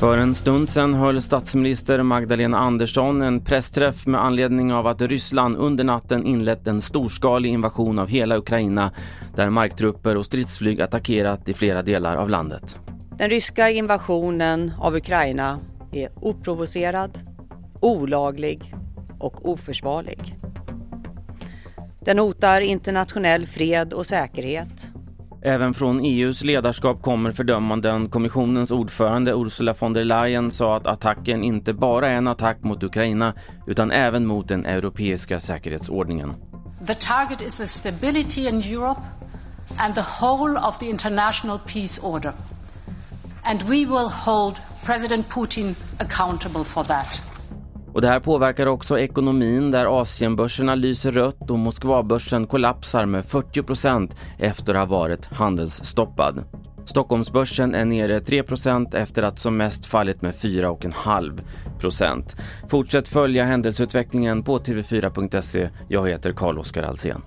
För en stund sedan höll statsminister Magdalena Andersson en pressträff med anledning av att Ryssland under natten inlett en storskalig invasion av hela Ukraina där marktrupper och stridsflyg attackerat i flera delar av landet. Den ryska invasionen av Ukraina är oprovocerad, olaglig och oförsvarlig. Den hotar internationell fred och säkerhet Även från EUs ledarskap kommer fördömanden. Kommissionens ordförande Ursula von der Leyen sa att attacken inte bara är en attack mot Ukraina utan även mot den europeiska säkerhetsordningen. The target is the stability in Europe and the whole of the international peace order. And we will hold President Putin accountable for that. Och det här påverkar också ekonomin där Asienbörserna lyser rött och Moskvabörsen kollapsar med 40% efter att ha varit handelsstoppad. Stockholmsbörsen är nere 3% efter att som mest fallit med 4,5%. Fortsätt följa händelseutvecklingen på tv4.se. Jag heter Carl-Oskar Alsen.